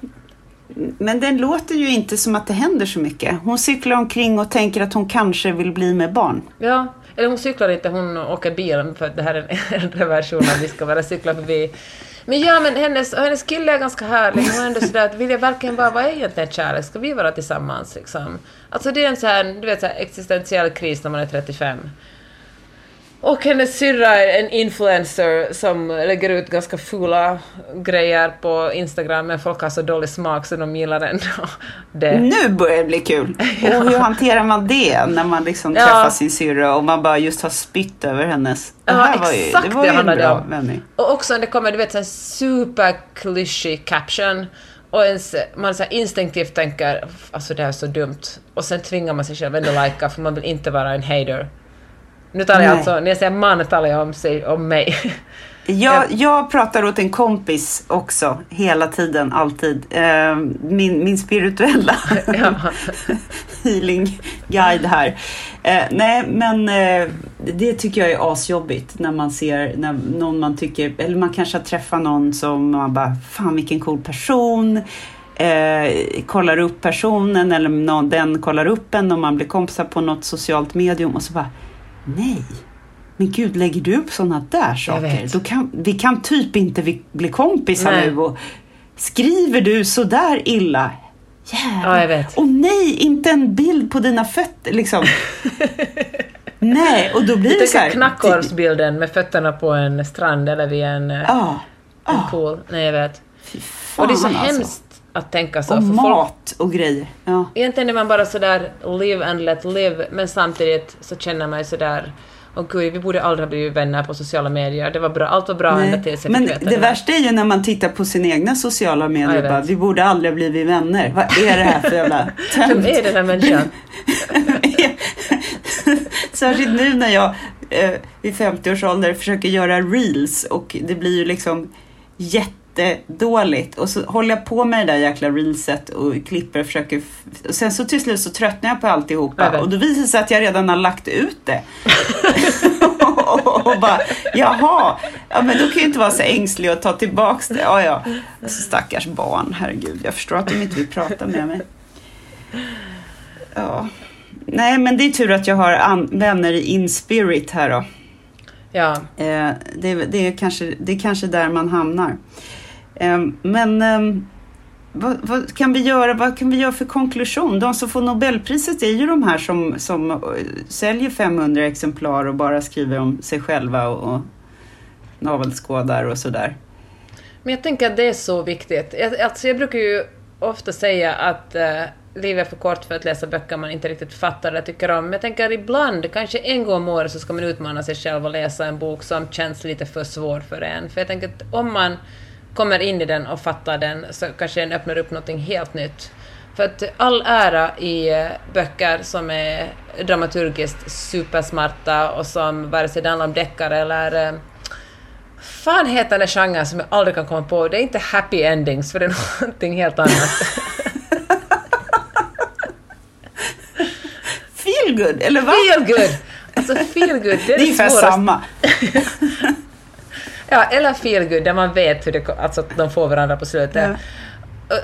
Men den låter ju inte som att det händer så mycket. Hon cyklar omkring och tänker att hon kanske vill bli med barn. Ja, eller hon cyklar inte, hon åker bil för det här är en äldre version av Vi ska bara cykla förbi. Men ja, men hennes, hennes kille är ganska härlig. Hon är ändå sådär att vill jag verkligen bara, vad är egentligen kärlek? Ska vi vara tillsammans liksom? Alltså det är en så här, du vet så här existentiell kris när man är 35. Och hennes syrra är en influencer som lägger ut ganska fula grejer på Instagram men folk har så dålig smak så de gillar ändå det. Nu börjar det bli kul! Och hur hanterar man det när man liksom Ja. träffar sin syrra och man bara just har spytt över hennes? Det Ja, här var ju, det var det ju en det bra om. vändning. Och också när det kommer, du vet, en super klyschig caption och ens, man så instinktivt tänker alltså det här är så dumt och sen tvingar man sig själv ändå lajka för man vill inte vara en hater. Nu talar jag Nej. alltså, när jag säger man talar jag om, sig, om mig. Jag, jag pratar åt en kompis också, hela tiden, alltid. Eh, min, min spirituella Ja. healing-guide här. Eh, nej, men eh, det tycker jag är asjobbigt när man ser när någon man tycker, eller man kanske har träffat någon som man bara, fan vilken cool person. Eh, kollar upp personen eller någon, den kollar upp en och man blir kompisar på något socialt medium och så bara, nej. Men gud, lägger du upp sådana där saker? Då kan, vi kan typ inte bli kompisar Nej. nu. Och skriver du så där illa? Jävlar. Ja, jag vet. Och nej, inte en bild på dina fötter liksom. nej, och då blir Du det så här. tänker knackormsbilden med fötterna på en strand eller vid en, eh, Ja, en pool. Nej, jag vet. fan Och det är så alltså. hemskt att tänka så. Och för folk mat och grejer. Ja. Egentligen är man bara sådär live and let live, men samtidigt så känner man ju sådär Åh gud, vi borde aldrig ha blivit vänner på sociala medier. Det var bra, allt var bra ända tills jag Men det här. värsta är ju när man tittar på sina egna sociala medier och bara, vi borde aldrig ha blivit vänner. Vad är det här för jävla Vem tönt? är den här människan? Särskilt nu när jag eh, vid 50 års ålder försöker göra reels och det blir ju liksom jättedåligt. Och så håller jag på med det där jäkla reelset och klipper och försöker... Och sen så till slut så tröttnar jag på alltihopa vet. och då visar det sig att jag redan har lagt ut det. och bara, jaha, ja men då kan jag inte vara så ängslig och ta tillbaks det. Ja, ja. Alltså, stackars barn, herregud. Jag förstår att de inte vill prata med mig. Ja. Nej, men det är tur att jag har vänner i In Spirit här då. Ja, Eh, det, det, är kanske, det är kanske där man hamnar. Ehm, men ehm, vad, vad, kan vi göra, vad kan vi göra för konklusion? De som får Nobelpriset är ju de här som, som eh, säljer 500 exemplar och bara skriver om sig själva och, och navelskådar och sådär. men jag tänker att det är så viktigt. Jag, alltså jag brukar ju ofta säga att eh, livet är för kort för att läsa böcker man inte riktigt fattar eller tycker om. Men jag tänker ibland, kanske en gång om året, så ska man utmana sig själv och läsa en bok som känns lite för svår för en. För jag tänker att om man kommer in i den och fattar den så kanske den öppnar upp något helt nytt. För att all ära i eh, böcker som är dramaturgiskt supersmarta och som vare sig det handlar om deckare eller eh, fan heter den genren som jag aldrig kan komma på? Det är inte happy endings, för det är någonting helt annat. Feel good, eller va? Feel good! Alltså feel good, det är Det är det ungefär svåraste. samma. Ja, eller feel good, där man vet hur det, alltså, att de får varandra på slutet.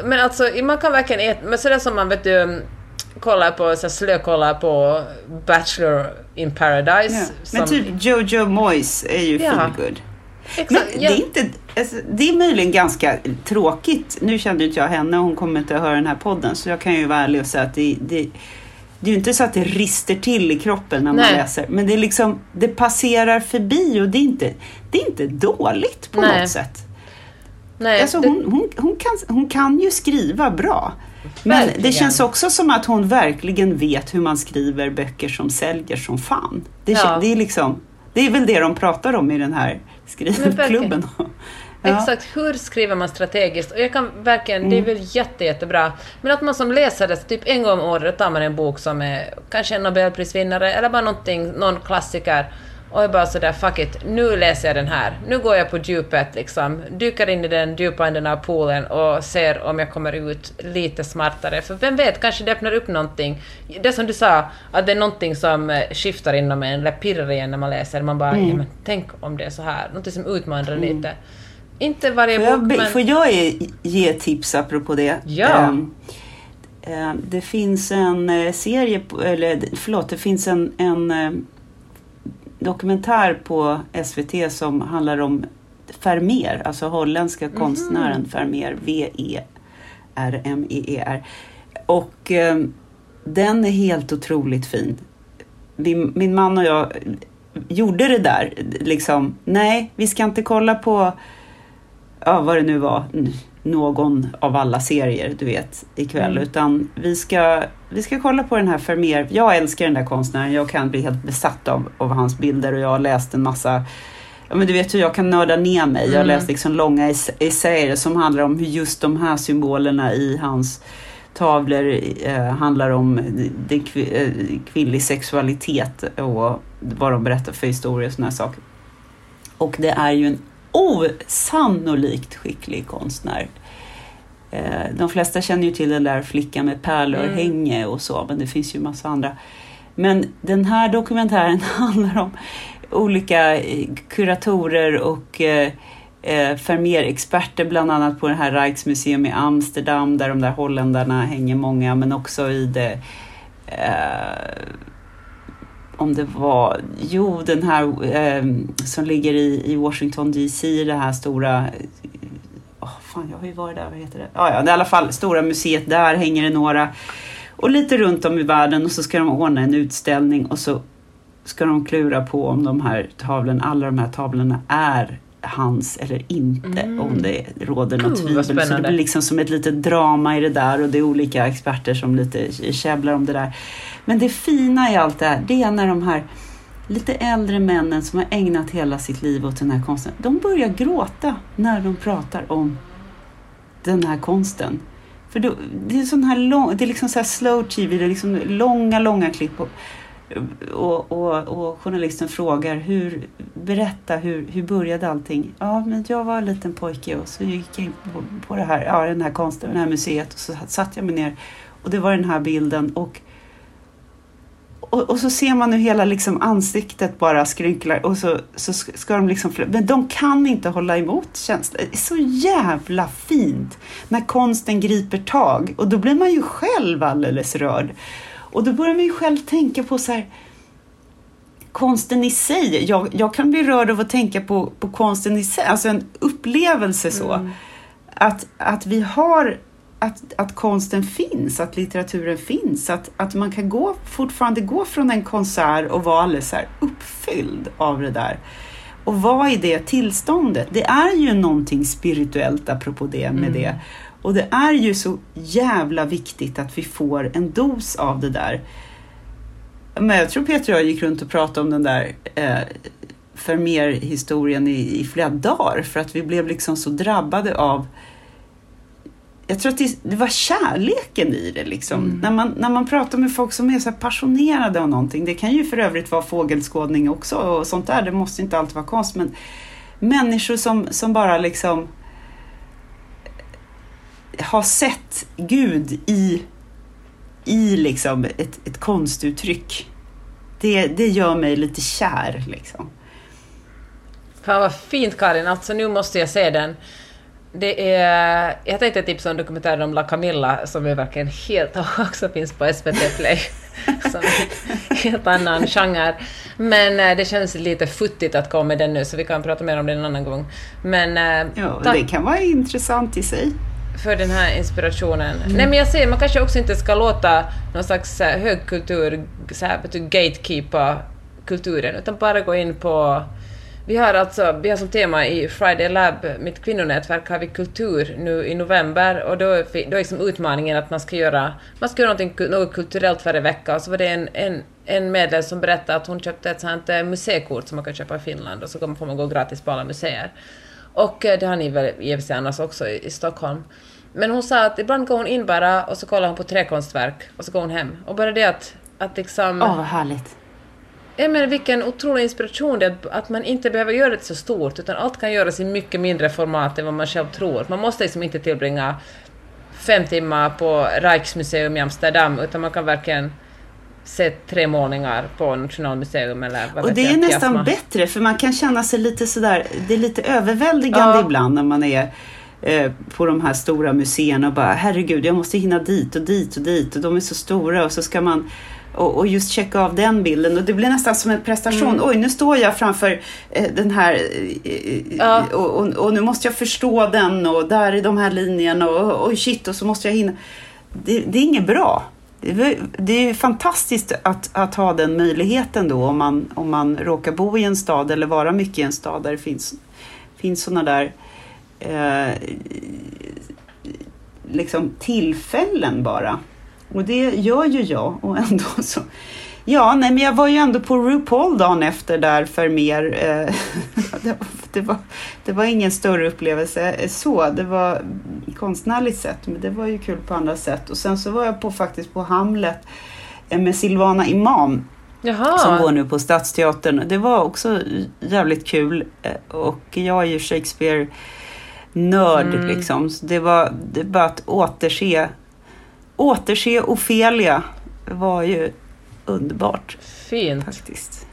Men alltså, man kan verkligen äta, men sådär som man vet du, kollar på, så slökollar på Bachelor in Paradise. Ja. som, Men typ Jojo Moyes är ju Ja. feel good. Men Exakt, det ja. är, inte, alltså, det är möjligen ganska tråkigt. Nu kände inte jag henne och hon kommer inte att höra den här podden. Så jag kan ju vara ärlig och säga att det, det, det är ju inte så att det rister till i kroppen när man Nej. läser. Men det, är liksom, det passerar förbi och det är inte, det är inte dåligt på Nej. något sätt. Nej, Alltså, det- hon, hon, hon, kan, hon kan ju skriva bra. Men Verkligen. det känns också som att hon verkligen vet hur man skriver böcker som säljer som fan. Det, Ja. det, är, liksom, det är väl det de pratar om i den här skrivklubben. Ja. Exakt, hur skriver man strategiskt? Och jag kan verkligen, det är Mm. väl jätte, jättebra. Men att man som läsare, typ en gång om året tar man en bok som är kanske en nobelprisvinnare eller bara någonting, någon klassiker. Och är bara sådär, fuck it, nu läser jag den här. Nu går jag på djupet liksom. Dyker in i den djupa änden av poolen och ser om jag kommer ut lite smartare. För vem vet, kanske det öppnar upp någonting. Det som du sa, att det är någonting som eh, skiftar inom en, eller pirrar igen när man läser. Man bara, Mm. ja, men tänk om det är så här. Någonting som utmanar lite. Inte varje Får jag, bok, men... får jag ge, tips apropå det? Ja. Ehm, ehm, det finns en eh, serie, eller förlåt, det finns en, en eh, dokumentär på SVT som handlar om Vermeer, alltså holländska Mhm. konstnären Vermeer, E V-E-R-M-E-E-R. Och ehm, den är helt otroligt fin. Min, min man och jag gjorde det där, liksom, nej, vi ska inte kolla på ja, vad det nu var, någon av alla serier, du vet, ikväll. Mm. Utan vi ska, vi ska kolla på den här Vermeer. Jag älskar den där konstnären. Jag kan bli helt besatt av, av hans bilder och jag har läst en massa Ja, men du vet hur jag kan nörda ner mig. Jag har Mm. läst liksom långa ess- essäer som handlar om hur just de här symbolerna i hans tavlor eh, handlar om det, kvi- eh, kvinnlig sexualitet och vad de berättar för historier och sådana saker. Och det är ju en osannolikt skicklig konstnär. Eh, De flesta känner ju till den där flickan med pärlörhänge och så, men det finns ju massa andra. Men den här dokumentären handlar om olika eh, kuratorer och eh, eh, Vermeer-experter, bland annat på det här Rijksmuseum i Amsterdam, där de där holländarna hänger många, men också i det eh, om det var, jo den här eh, som ligger i, i Washington DC, det här stora, oh, fan jag har ju varit där, vad heter det? Ah, ja, det i alla fall stora museet, där hänger det några. Och lite runt om i världen och så ska de ordna en utställning och så ska de klura på om de här tavlorna, alla de här tavlorna är hans eller inte, om det råder något tvivel. Så det blir liksom som ett litet drama i det där och det är olika experter som lite käbblar om det där. Men det fina i allt det här, det är när de här lite äldre männen som har ägnat hela sitt liv åt den här konsten, de börjar gråta när de pratar om den här konsten. För då, det är sån här lång, det är liksom så här slow tv, det är liksom långa, långa klipp. Och, och, och, och journalisten frågar, hur, berätta, hur, hur började allting? Ja, men jag var en liten pojke och så gick jag in på, på det här, ja, den här konsten, det här museet och så satt jag mig ner och det var den här bilden och och, och så ser man hur hela liksom ansiktet bara skrynklar och så, så ska de liksom... Men de kan inte hålla emot känslan. Det är så jävla fint när konsten griper tag. Och då blir man ju själv alldeles rörd. Och då börjar man ju själv tänka på så här... Konsten i sig. Jag, jag kan bli rörd av att tänka på, på konsten i sig. Alltså en upplevelse så. Att, att vi har att, att konsten finns, att litteraturen finns, att, att man kan gå, fortfarande gå från en konsert och vara alldeles så uppfylld av det där. Och vad är det tillståndet? Det är ju någonting spirituellt apropå det med Mm. det. Och det är ju så jävla viktigt att vi får en dos av det där. Men jag tror Peter och jag gick runt och pratade om den där eh, Vermeer-historien i, i flera dagar för att vi blev liksom så drabbade av jag tror att det, det var kärleken i det. Liksom. När, man, när man pratar med folk som är så passionerade av någonting. Det kan ju för övrigt vara fågelskådning också och sånt där. Det måste inte alltid vara konst. Men människor som, som bara liksom har sett Gud i, i liksom ett, ett konstuttryck. Det, det gör mig lite kär. Liksom. Fan vad fint Karin, alltså nu måste jag se den. Det är, jag tänkte tipsa om dokumentären om La Camilla som är verkligen helt, också finns på SVT Play. som en helt annan genre. Men eh, det känns lite futtigt att komma med den nu så vi kan prata mer om det en annan gång. Men eh, Ja, tack det kan vara intressant i sig. för den här inspirationen. Mm. Nej men jag säger, man kanske också inte ska låta någon slags eh, högkultur så här, gatekeepa kulturen, utan bara gå in på... Vi har alltså, vi har som tema i Friday Lab, mitt kvinnonätverk, har vi kultur nu i november och då är, då är liksom utmaningen att man ska göra, man ska göra något kulturellt varje vecka och så var det en, en, en medlem som berättade att hon köpte ett sånt här museikort som man kan köpa i Finland och så får man gå gratis på alla museer. Och eh, det har ni väl i sig annars också i, i Stockholm. Men hon sa att ibland går hon in bara och så kollar hon på träkonstverk och så går hon hem. Och bara det att, att liksom... Åh, vad härligt. Jag menar vilken otrolig inspiration det är att, man inte behöver göra det så stort utan allt kan göras i mycket mindre format än vad man själv tror. Man måste liksom inte tillbringa fem timmar på Rijksmuseum i Amsterdam utan man kan verkligen se tre målningar på Nationalmuseum eller vad Och det är jag, nästan Kiasma. bättre för man kan känna sig lite sådär, det är lite överväldigande Ja. ibland när man är eh, på de här stora museerna och bara herregud jag måste hinna dit och dit och dit och de är så stora och så ska man och, och just checka av den bilden och det blir nästan som en prestation. Mm. Oj, nu står jag framför eh, den här eh, Ja. och, och, och nu måste jag förstå den och där är de här linjerna och oj shit och så måste jag hinna. Det, det är inget bra. Det är, det är fantastiskt att, att ha den möjligheten då om man, om man råkar bo i en stad eller vara mycket i en stad där det finns, finns sådana där eh, liksom tillfällen bara. Och det gör ju jag och ändå så. Ja, nej, men jag var ju ändå på RuPaul dagen efter där för mer. Eh, det, var, det, var, det var ingen större upplevelse så. Det var konstnärligt sett, men det var ju kul på andra sätt. Och sen så var jag på faktiskt på Hamlet eh, med Silvana Imam Jaha. som går nu på Stadsteatern. Det var också jävligt kul eh, och jag är ju Shakespeare-nörd Mm. liksom. Så det var det var att återse, återse Ofelia var ju underbart Fint. faktiskt.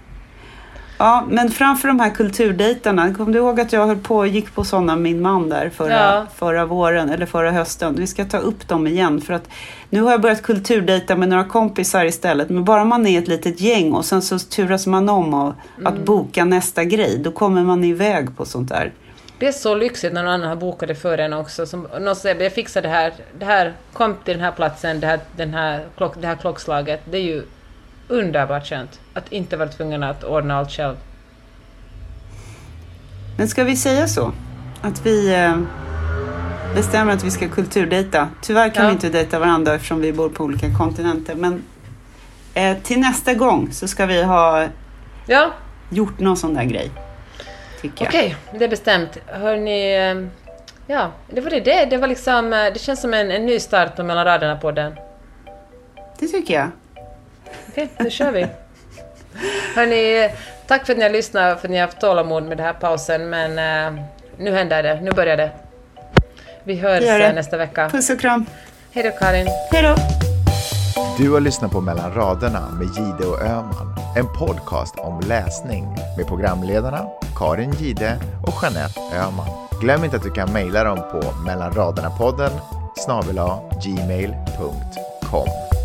Ja, men framför de här kulturdejterna. Kom du ihåg att jag höll på gick på sådana min man där förra, Ja. förra våren eller förra hösten. Vi ska ta upp dem igen för att nu har jag börjat kulturdejta med några kompisar istället. Men bara man är ett litet gäng och sen så turas man om att Mm. boka nästa grej. Då kommer man iväg på sånt där. Det är så lyxigt när någon annan har bokat det för en också. Som, någon säger jag fixar det här, det här, kom till den här platsen, det här, den här klock, det här klockslaget. Det är ju underbart skönt att inte vara tvungen att ordna allt själv. Men ska vi säga så? Att vi eh, bestämmer att vi ska kulturdejta. Tyvärr kan Ja. vi inte dejta varandra eftersom vi bor på olika kontinenter. Men eh, till nästa gång så ska vi ha Ja, gjort någon sån där grej. Tycker jag. okej, det är bestämt. Hörni, eh, ja, det var det. Det, var liksom, eh, det känns som en, en ny start på Mellan raderna på den. Det tycker jag. Okej, då kör vi. Hörni, tack för att ni har lyssnat och för att ni har haft tålamod med den här pausen. Men eh, nu händer det, nu börjar det. Vi hörs eh, nästa vecka. Puss och kram. Hej då Karin. Hej då! Du har lyssnat på Mellan raderna med Gide och Öman. En podcast om läsning med programledarna Karin Gide och Jeanette Öman. Glöm inte att du kan mejla dem på mellanraderna-podden snabel-a gmail.com.